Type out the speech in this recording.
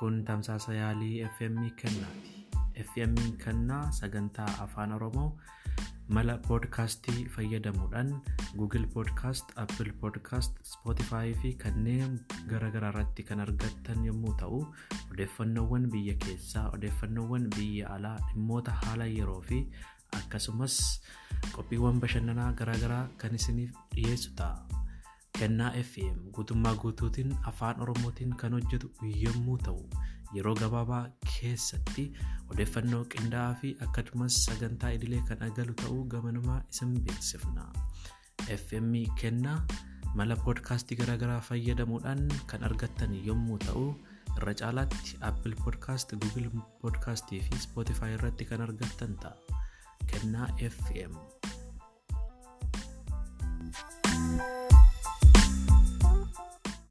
Kun tamsaasa yaalii FM kennaati. FM kennaa sagantaa afaan Oromoo mala poodkaastii fayyadamuudhaan Google Podcast, Apple Podcast, Spotify fi kanneen garaagaraa irratti kan argattan yommuu ta'u, odeeffannoowwan biyya keessaa, odeeffannoowwan biyya alaa, dhimmoota haala yeroo fi akkasumas qophiiwwan bashannanaa garaagaraa kan isiniif dhiyeessu ta'a. Kennaa FM guutummaa guutuutiin afaan Oromootiin kan hojjetu yommuu ta'u, yeroo gabaabaa keessatti odeeffannoo qindaa'aa fi akkasumas sagantaa idilee kan agalu ta'uu gamanumaa isin beeksifna. FM kennaa mala poodkaastii garaagaraa fayyadamuudhaan kan argattan yommuu ta'u, irra caalaatti Apple Podcast, Google Podcast fi Spotify irratti kan argattan ta'a. Kennaa FM.